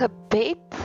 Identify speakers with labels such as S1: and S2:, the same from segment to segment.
S1: gebed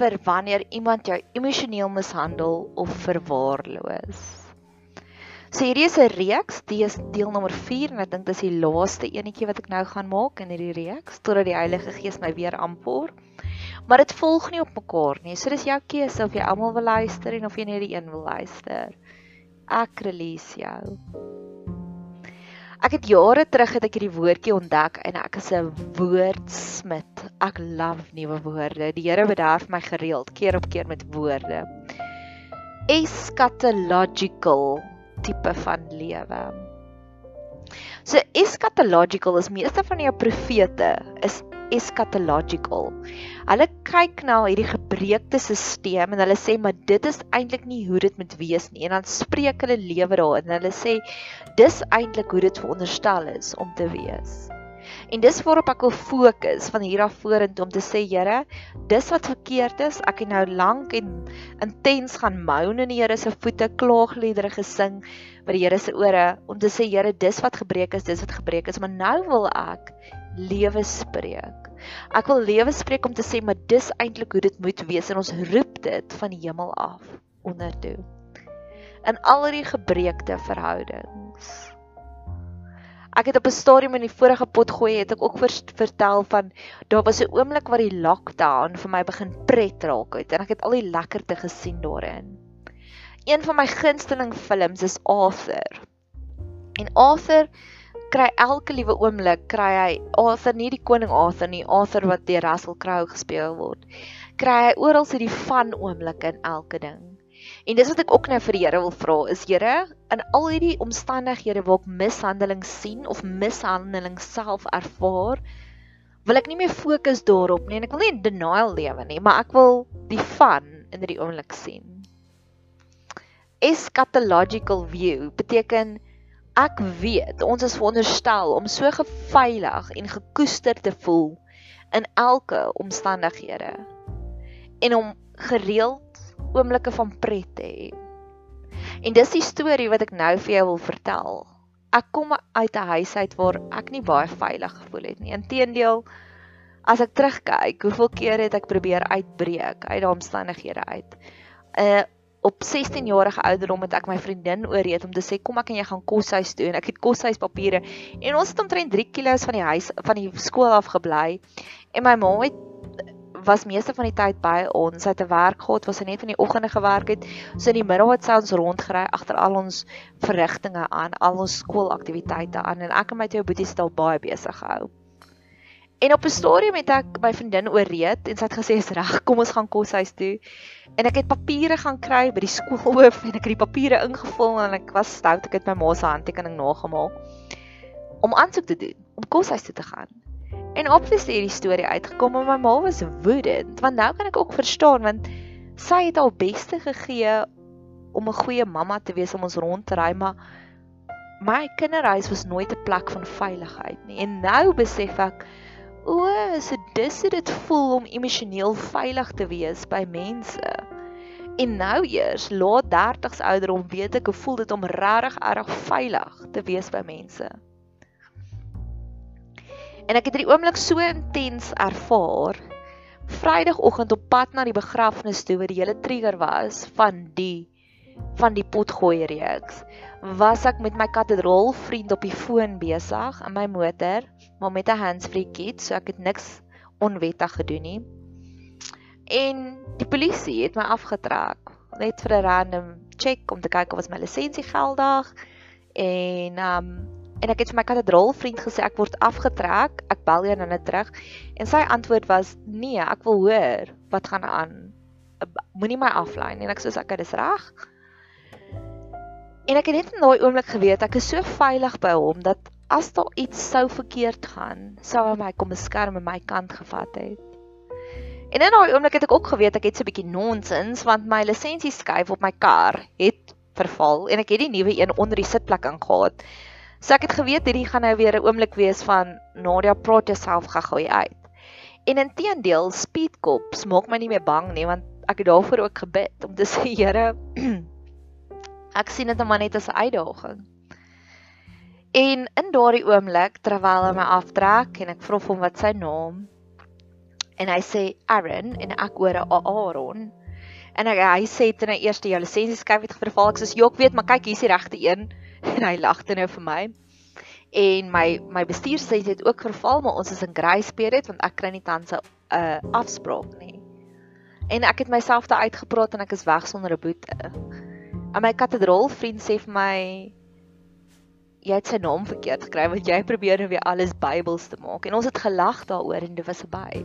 S1: vir wanneer iemand jou emosioneel mishandel of verwaarloos. So hierdie is 'n reeks, dit is deel nommer 4 en ek dink dis die laaste enetjie wat ek nou gaan maak in hierdie reeks totdat die Heilige Gees my weer aanpoor. Maar dit volg nie op mekaar nie. So dis jou keuse of jy almal wil luister en of jy net die een wil luister. Ek release jou. Ek het jare terug het ek hierdie woordjie ontdek en ek is 'n woordsmid. Ek love nuwe woorde. Die Here bederf my gereeld keer op keer met woorde. Eschatological tipe van lewe. So eschatological is meeste van jou profete is eschatological. Hulle kyk na hierdie gebreekte stelsel en hulle sê maar dit is eintlik nie hoe dit moet wees nie en dan spreek hulle lewe daarin en hulle sê dis eintlik hoe dit veronderstel is om te wees. En dis waarop ek wil fokus van hier af vorentoe om te sê Here, dis wat verkeerd is. Ek het nou lank en intens gaan moan in die Here se voete, klaagliedere gesing by die Here se ore om te sê Here, dis wat gebreek is, dis wat gebreek is, maar nou wil ek lewe spreek. Ek wil lewe spreek om te sê maar dis eintlik hoe dit moet wees en ons roep dit van die hemel af ondertoe. In al die gebreekte verhoudings. Ek het op 'n stadium in die vorige pot gooi het ek ook vertel van daar was 'n oomblik waar die lockdown vir my begin pret raak het en ek het al die lekkerte gesien daarin. Een van my gunsteling films is Arthur. En Arthur kry elke liewe oomblik kry hy Arthur nie die koning Arthur nie Arthur wat deur Russell Crowe gespeel word kry hy oral sy die van oomblik in elke ding. En dis wat ek ook nou vir die Here wil vra is Here in al hierdie omstandighede waar ek mishandeling sien of mishandeling self ervaar wil ek nie meer fokus daarop nie en ek wil nie in denial lewe nie maar ek wil die van in hierdie oomblik sien. Eschatological view beteken Ek weet ons is veronderstel om so geveilig en gekoester te voel in elke omstandighede en om gereeld oomblikke van pret te hê. En dis die storie wat ek nou vir jou wil vertel. Ek kom uit 'n huis uit waar ek nie baie veilig gevoel het nie. Inteendeel, as ek terugkyk, hoeveel keer het ek probeer uitbreek uit daardie omstandighede uit. uh, op 16 jarige ouderdom het ek my vriendin ooreed om te sê kom ek en jy gaan koshuis toe. En ek het koshuispapiere en ons het omtrent 3 km van die huis van die skool af gebly en my ma het was meeste van die tyd by ons. Uit 'n werk gehad waar sy net in die oggende gewerk het. So in die middag het sy ons rondgery agter al ons verrigtinge aan al ons skoolaktiwiteite aan. En ek en my twee boeties het al baie besig gehou En op 'n stadium het ek my vriendin ooreed en sy het gesê is reg, kom ons gaan koshuis toe. En ek het papiere gaan kry by die skoolhoof en ek het die papiere ingevul en ek was stout, ek het my ma se handtekening nagemaak om aansoek te doen om koshuis toe te gaan. En obviously het die storie uitgekom en my ma was woedend want nou kan ek ook verstaan want sy het haar beste gegee om 'n goeie mamma te wees om ons rond te ry maar my kinderhuis was nooit 'n plek van veiligheid nie. En nou besef ek O, so dis hoe dit voel om emosioneel veilig te wees by mense. En nou eers, laat 30s ouderdom, weet ek hoe voel dit om regtig erg veilig te wees by mense. En ek het hierdie oomblik so intens ervaar. Vrydagoggend op pad na die begrafnis toe, waar die hele trigger was van die van die potgooi reeks, was ek met my katedraal vriend op die foon besig in my motor maar met 'n handsfree kit, so ek het niks onwettig gedoen nie. En die polisie het my afgetrek net vir 'n random check om te kyk of was my lisensie geldig en um en ek het vir my katedraal vriend gesê ek word afgetrek, ek bel jou nou net terug en sy antwoord was nee, ek wil hoor wat gaan aan. Moenie my aflei nie en ek sê ek dis reg. En ek het net in daai oomblik geweet ek is so veilig by hom dat as daar iets sou verkeerd gaan, sou hy my kom beskerm en my kant gevat het. En in daai oomblik het ek ook geweet ek het so 'n bietjie nonsens want my lisensie skuif op my kar het verval en ek het die nuwe een onder die sitplek ingehaat. So ek het geweet hierdie gaan nou weer 'n oomblik wees van Nadia praat jouself gou-gou uit. En intedeel speedkops maak my nie meer bang nie want ek het daarvoor ook gebid om te sê Here ek sien dit maar net as 'n uitdaging. En in daardie oomblik terwyl hy my aftrek en ek vra hom wat sy naam En hy sê Aaron en ek hoor 'n Aaron. En hy, hy sê toe nou eers jou lisensieskyf het verval. Ek sê jok weet, maar kyk hier's die regte een. En hy lag toe nou vir my. En my my bestuursy het ook verval, maar ons is in grace period want ek kry nie tans 'n uh, afspraak nie. En ek het myself daar uitgepraat en ek is weg sonder 'n boete. En my katedraal vriend sê vir my jy het sy naam verkeerd gekry want jy probeer nou weer alles Bybels te maak en ons het gelag daaroor en dit was verby.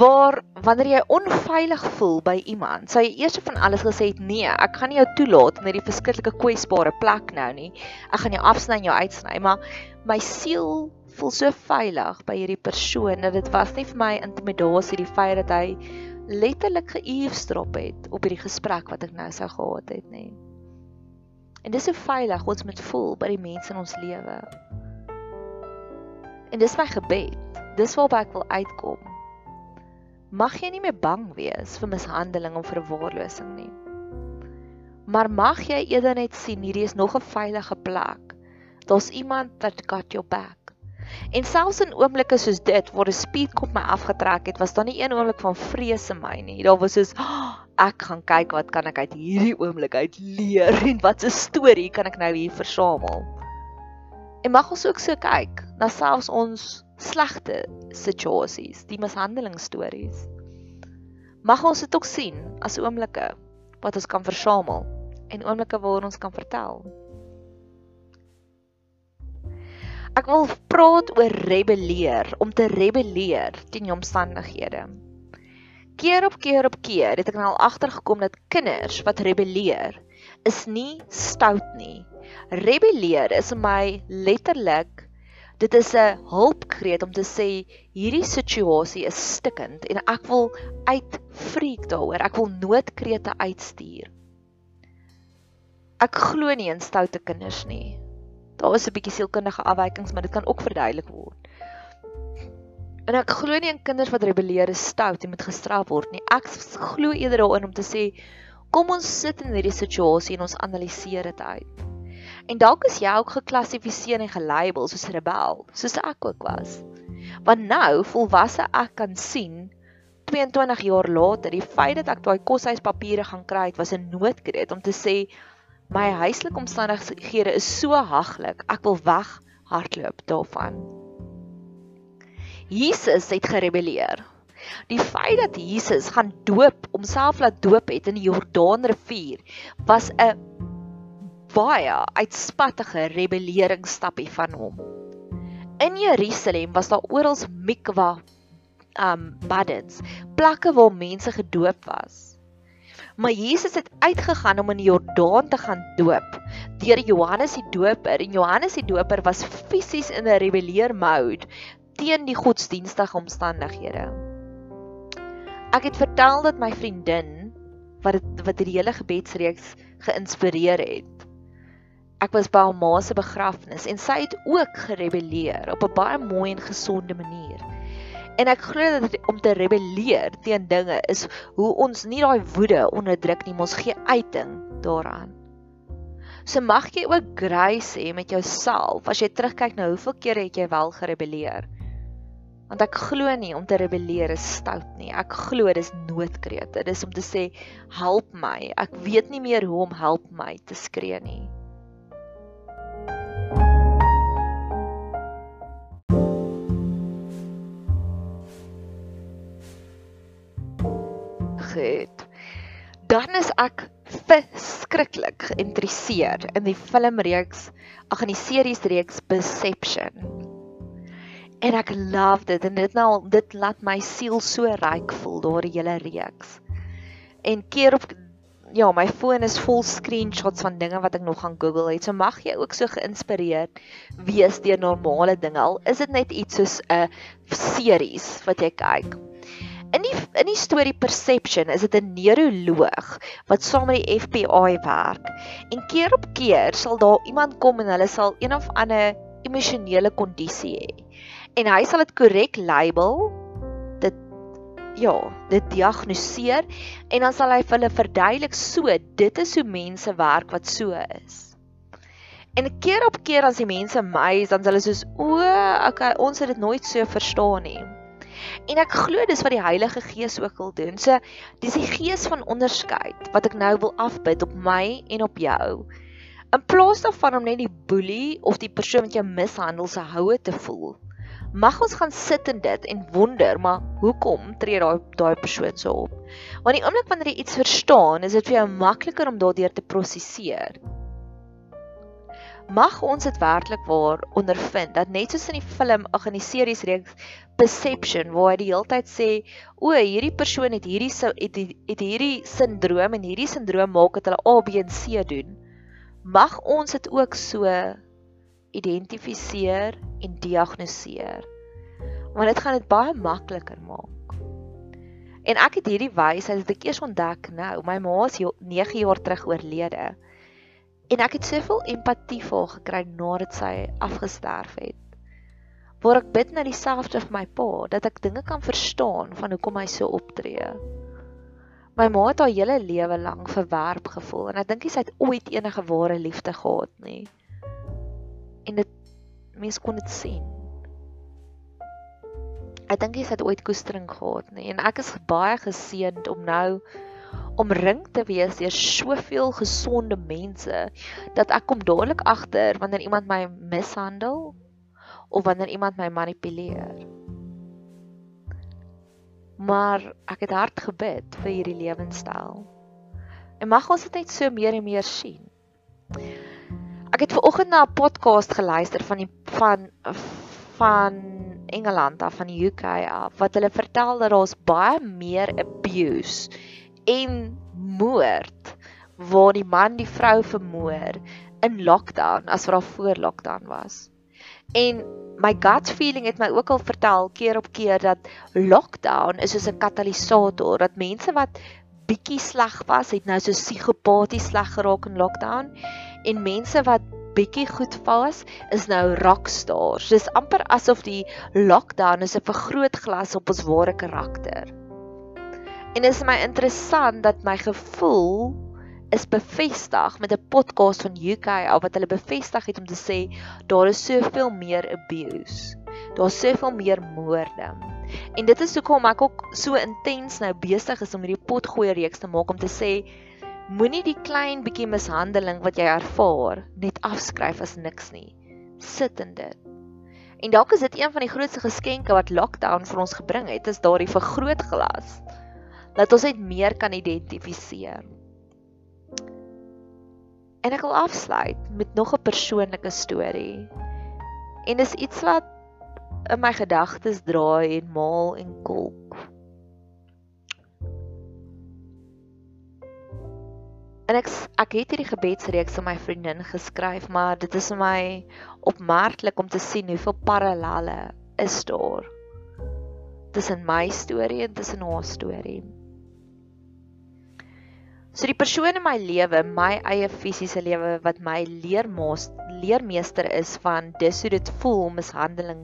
S1: Waar wanneer jy onveilig voel by iemand, sou jy eers van alles gesê het nee, ek gaan nie jou toelaat in hierdie verskriklike kwesbare plek nou nie. Ek gaan jou afsny en jou uitsny, maar my siel voel so veilig by hierdie persoon dat dit was nie vir my intimidasie die feit dat hy letterlik geëefstrop het op hierdie gesprek wat ek nou sou gehad het, nê. En dis so veilig ons moet voel by die mense in ons lewe. En dis my gebed. Dis waarop ek wil uitkom. Mag jy nie meer bang wees vir mishandeling of verwaarlosing nie. Maar mag jy eerder net sien hierdie is nog 'n veilige plek. Daar's iemand wat got your back. En selfs in oomblikke soos dit waar 'n speedkop my afgetrek het, was daar nie een oomblik van vrees in my nie. Daar was soos oh, ek gaan kyk wat kan ek uit hierdie oomblik uit leer en wat 'n storie kan ek nou hier versamel. En mag ons ook so kyk na selfs ons slegte situasies, die mishandelingsstories. Mag ons dit ook sien as oomblikke wat ons kan versamel en oomblikke waar ons kan vertel. Ek wil praat oor rebelleer, om te rebelleer teen die omstandighede. Keer op keer op keer het ek nou al agtergekom dat kinders wat rebelleer is nie stout nie. Rebelleer is vir my letterlik dit is 'n hulpkreet om te sê hierdie situasie is stikkend en ek wil uitfreek daaroor. Ek wil noodkrete uitstuur. Ek glo nie in stoute kinders nie. Daar is 'n bietjie sielkundige afwykings, maar dit kan ook verduidelik word. En ek glo nie in kinders wat rebelleer is stout en moet gestraf word nie. Ek glo eerder daarin om te sê kom ons sit in hierdie situasie en ons analiseer dit uit. En dalk is jy ook geklassifiseer en gelabel soos rebel, soos ek ook was. Want nou, volwasse ek kan sien 22 jaar later, die feit dat ek daai koshuispapiere gaan kry, het was 'n noodkreet om te sê My huislike omstandighede is so haglik. Ek wil weg hardloop daarvan. Jesus het gerebelleer. Die feit dat Jesus gaan doop, homself laat doop het in die Jordaanrivier, was 'n baie uitspattige rebelleringsstappie van hom. In Jerusalem was daar oral mikwa um baddens, plekke waar mense gedoop was. Maar Jesus het uitgegaan om in die Jordaan te gaan doop deur Johannes die Doper en Johannes die Doper was fisies in 'n rebelleer mode teen die godsdienstige omstandighede. Ek het vertel dat my vriendin wat het, wat die hele gebedsreeks geïnspireer het. Ek was by haar ma se begrafnis en sy het ook gerebelleer op 'n baie mooi en gesonde manier. En ek glo dat om te rebelleer teen dinge is hoe ons nie daai woede onderdruk nie, ons gee uiting daaraan. So mag jy ook grace hê met jouself as jy terugkyk na hoeveel kere het jy wel gerebelleer. Want ek glo nie om te rebelleer is stout nie. Ek glo dis noodkrete. Dis om te sê help my. Ek weet nie meer hoe om help my te skree nie. Het, dan is ek verskriklik geïnteresseerd in die filmreeks, ag in die series reeks Perception. En ek love dit en dit nou dit laat my siel so ryk voel daardie hele reeks. En keer op ja, my foon is vol screenshots van dinge wat ek nog gaan Google het. So mag jy ook so geïnspireerd wees deur normale dinge al is dit net iets soos 'n series wat jy kyk. In die in die storie Perception is dit 'n neuroloog wat saam met die FBI werk. En keer op keer sal daar iemand kom en hulle sal een of ander emosionele kondisie hê. En hy sal dit korrek label, dit ja, dit diagnoseer en dan sal hy vir hulle verduidelik so dit is hoe mense werk wat so is. En keer op keer as die mense my, dan sal hulle soos o, okay, ons het dit nooit so verstaan nie. En ek glo dis wat die Heilige Gees ook wil doen. So dis die gees van onderskeid wat ek nou wil afbid op my en op jou. In plaas daarvan om net die boelie of die persoon wat jou mishandel se houe te voel. Mag ons gaan sit in dit en wonder, maar hoekom tree daai daai persoon so op? Want die oomblik wanneer jy iets verstaan, is dit vir jou makliker om daardeur te prosesseer mag ons dit werklik waar ondervind dat net soos in die film ag in die series reeks perception waar hy die hele tyd sê o hierdie persoon het hierdie het, het hierdie sindroom en hierdie sindroom maak dat hulle A B en C doen. Mag ons dit ook so identifiseer en diagnoseer? Want dit gaan dit baie makliker maak. En ek het hierdie wysheid het ek eers ontdek nou. My ma is 9 jaar terug oorlede. En ek het soveel empatie vir haar gekry nadat sy afgesterf het. Waar ek bid na dieselfde vir my pa dat ek dinge kan verstaan van hoekom hy so optree. My ma het haar hele lewe lank verwerp gevoel en ek dink sy het ooit enige ware liefde gehad nie. En dit mens kon dit sien. Ek dink sy het ooit koestering gehad nie en ek is baie geseënd om nou omring te wees deur soveel gesonde mense dat ek kom dadelik agter wanneer iemand my mishandel of wanneer iemand my manipuleer. Maar ek het hard gebid vir hierdie lewenstyl. En mag ons dit net so meer en meer sien. Ek het ver oggend na 'n podcast geluister van die van van Engeland af van die UK af wat hulle vertel dat daar's baie meer abuse en moord waar die man die vrou vermoor in lockdown as wat daar voor lockdown was. En my gut feeling het my ook al vertel keer op keer dat lockdown is soos 'n katalisator dat mense wat bietjie sleg was, het nou so psigopaties sleg geraak in lockdown en mense wat bietjie goed was, is nou rockstars. Dis amper asof die lockdown is 'n vergrootglas op ons ware karakter. En dit is my interessant dat my gevoel is bevestig met 'n podcast van UK al wat hulle bevestig het om te sê daar is soveel meer abuse. Daar's soveel meer moorde. En dit is hoekom ek ook so intens nou besig is om hierdie potgooi reeks te maak om te sê moenie die klein bietjie mishandeling wat jy ervaar net afskryf as niks nie. Sit in dit. En dalk is dit een van die grootste geskenke wat lockdown vir ons gebring het, is daardie vergrootglas dat ons net meer kan identifiseer. En ek wil afsluit met nog 'n persoonlike storie. En dis iets wat in my gedagtes draai en maal en kolk. En ek ek het hierdie gebedsreeks aan my vriendin geskryf, maar dit is vir my opmerklik om te sien hoeveel parallelle is daar tussen my storie en tussen haar storie. So die persoon in my lewe, my eie fisiese lewe wat my leermaas leermeester is van dis hoe dit voel om mishandeling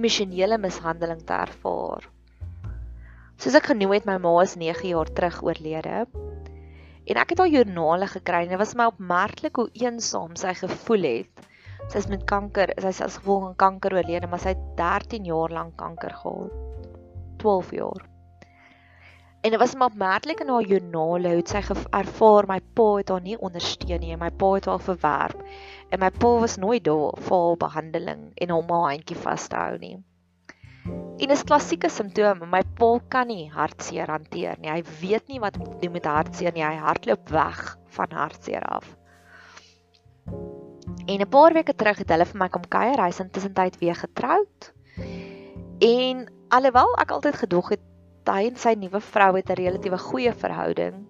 S1: emosionele mishandeling te ervaar. Soos ek genoem het, my ma is 9 jaar terug oorlede. En ek het haar joernale gekry en dit was my opmerklik hoe eensaam sy gevoel het. Sy is met kanker, sy is as gevolg van kanker oorlede, maar sy het 13 jaar lank kanker gehad. 12 jaar. En dit was maar opmerklik in haar joernale hoe sy ervaar my pa het haar nie ondersteun nie my pa het haar verwerp en my pa was nooit daar vir haar behandeling en hom haar handjie vashou nie. En dis klassieke simptome, my pa kan nie hartseer hanteer nie. Hy weet nie wat om te doen met hartseer nie. Hy hardloop weg van hartseer af. En 'n paar weke terug het hulle vir my kom kuier, hy is intussen tyd weer getroud. En alhoewel ek altyd gedog het hy en sy nuwe vrou het 'n relatiewe goeie verhouding.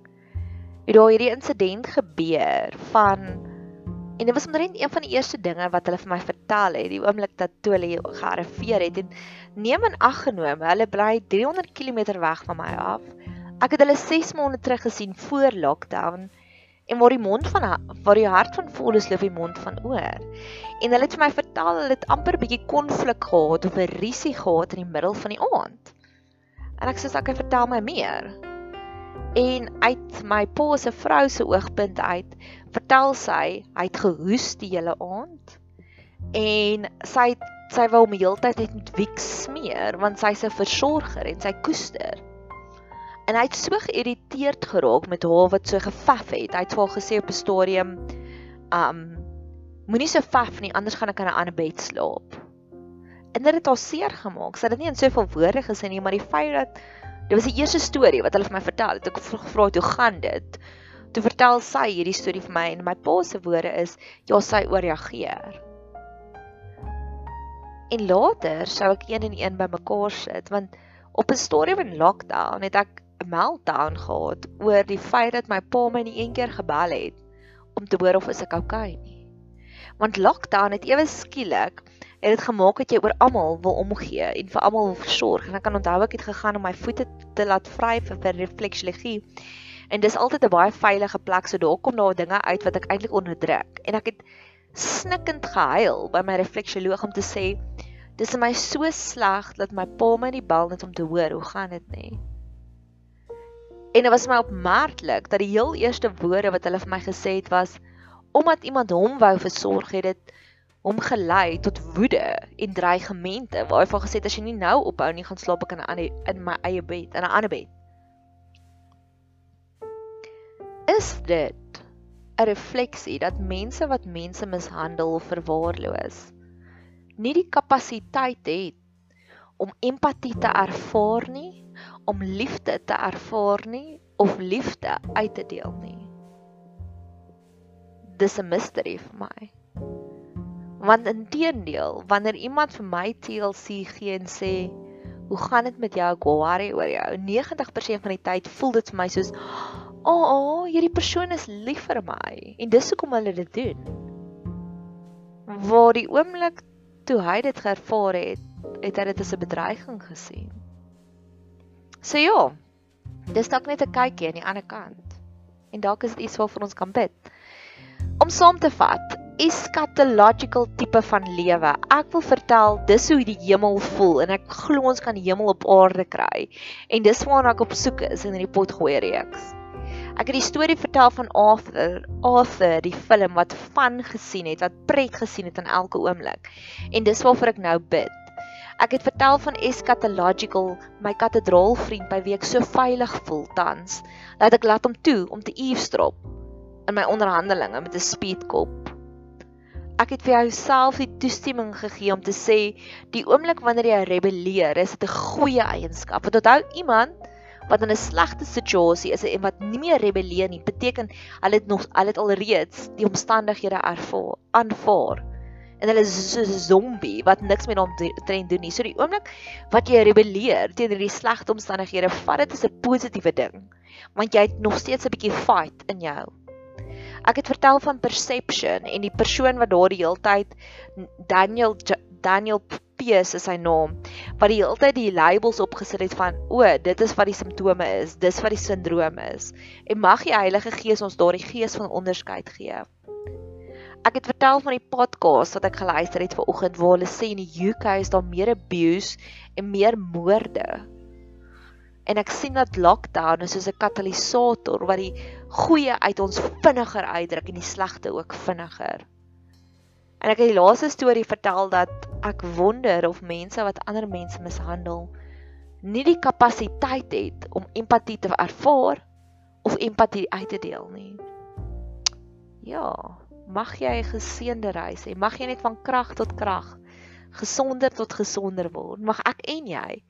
S1: Het daar hierdie insident gebeur van en dit was omtrent een van die eerste dinge wat hulle vir my vertel het, die oomblik dat toe hulle gearriveer het en neem in ag geneem, hulle bly 300 km weg van my af. Ek het hulle 6 maande terug gesien voor lockdown en waar die mond van waar die hart van vol is loop die mond van oor. En hulle het vir my vertel hulle het amper bietjie konflik gehad of 'n risie gehad in die middel van die aand. En ek sê ek vertel my meer. En uit my pa se vrou se oogpunt uit, vertel sy hy het gehoes die hele aand En sy sy wou hom die hele tyd net met wiek smeer want sy's 'n versorger en sy koester. En hy het so geïrriteerd geraak met haar wat so gevaf het. Hy het vir haar gesê op 'n stadium, um moenie so vaf nie, anders gaan ek in 'n ander bed slaap. En dit het haar seer gemaak. Sy het dit nie in soveel woorde gesê nie, maar die feit dat dit was die eerste storie wat hulle vir my vertel het. Ek gevra hoe gaan dit? Toe vertel sy hierdie storie vir my en my pa se woorde is ja, sy ooreageer. En later sou ek een en een bymekaar sit want op 'n stadium in lockdown het ek 'n meltdown gehad oor die feit dat my pa my nie een keer gebel het om te hoor of ek okay nie. Want lockdown het ewe skielik het dit gemaak dat jy oor almal wil omgee en vir almal wil versorg. En ek kan onthou ek het gegaan om my voete te laat vry vir, vir refleksiologie. En dis altyd 'n baie veilige plek, so daar kom daar dinge uit wat ek eintlik onderdruk. En ek het snikkend gehuil by my refleksioloog om te sê dis vir my so sleg dat my pa my nie bel net om te hoor hoe gaan dit nie. En dit was my opmerklik dat die heel eerste woorde wat hulle vir my gesê het was omdat iemand hom wou versorg het dit hom gelei tot woede en dreigemente waar hy van gesê het as jy nie nou ophou nie gaan slaap ek in 'n ander in my eie bed in 'n ander bed. Is dit 'n refleksie dat mense wat mense mishandel of verwaarloos nie die kapasiteit het om empatie te ervaar nie om liefde te ervaar nie of liefde uit te deel nie. Dis 'n mystery vir my. Want inteendeel, wanneer iemand vir my TLC gee en sê, "Hoe gaan dit met jou? Ek worry oor jou." 90% van die tyd voel dit vir my soos, "O, oh, oh, hierdie persoon is lief vir my." En dis hoekom hulle dit doen. Waar die oomblik toe hy dit geervaar het, het hy dit as 'n bedreiging gesien. So ja, dis dalk net 'n kykie aan die ander kant. En dalk is dit iets waarvoor ons kan bid. Om saam te vat, eschatological tipe van lewe. Ek wil vertel dis hoe die hemel voel en ek glo ons kan die hemel op aarde kry. En dis waarna ek op soek is in hierdie potgooi reeks. Ek het die storie vertel van Arthur, Arthur, die film wat van gesien het, wat pret gesien het in elke oomblik. En dis waarvoor ek nou bid. Ek het vertel van Eschatological, my kathedraalvriend by wie ek so veilig voel tans, dat ek laat hom toe om te eavesdrop in my onderhandelinge met 'n speedkop. Ek het vir jou self die toestemming gegee om te sê die oomblik wanneer jy rebelleer, is dit 'n goeie eienskap. Want onthou iemand wat in 'n slegte situasie is en wat nie meer rebelleer nie, beteken hulle het nog hulle het alreeds die omstandighede ervaar, aanvaar en hulle is so 'n zombie wat niks met hom trend doen nie. So die oomblik wat jy rebelleer teen hierdie slegte omstandighede, vat dit as 'n positiewe ding, want jy het nog steeds 'n bietjie fight in jou. Ek het vertel van perception en die persoon wat daar die hele tyd Daniel Daniel Pees is sy naam, wat die hele tyd die labels opgesit het van o, dit is wat die simptome is, dis wat die sindroom is. En mag die Heilige Gees ons daardie gees van onderskeid gee. Ek het vertel van die podcast wat ek geluister het vanoggend waar hulle sê in die UK is daar meer abuse en meer moorde. En ek sien dat lockdown is soos 'n katalisator wat die goeie uit ons vinniger uitdruk en die slegte ook vinniger. En ek het die laaste storie vertel dat ek wonder of mense wat ander mense mishandel nie die kapasiteit het om empatie te ervaar of empatie uit te deel nie. Ja, mag jy 'n geseënde reis hê. Mag jy net van krag tot krag, gesonder tot gesonder word. Mag ek en jy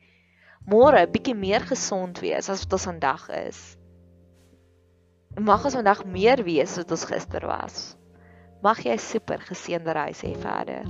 S1: môre bietjie meer gesond wees as wat ons vandag is. Mag ons vandag meer wees as wat ons gister was. Mag jy super geseënde reis hê verder.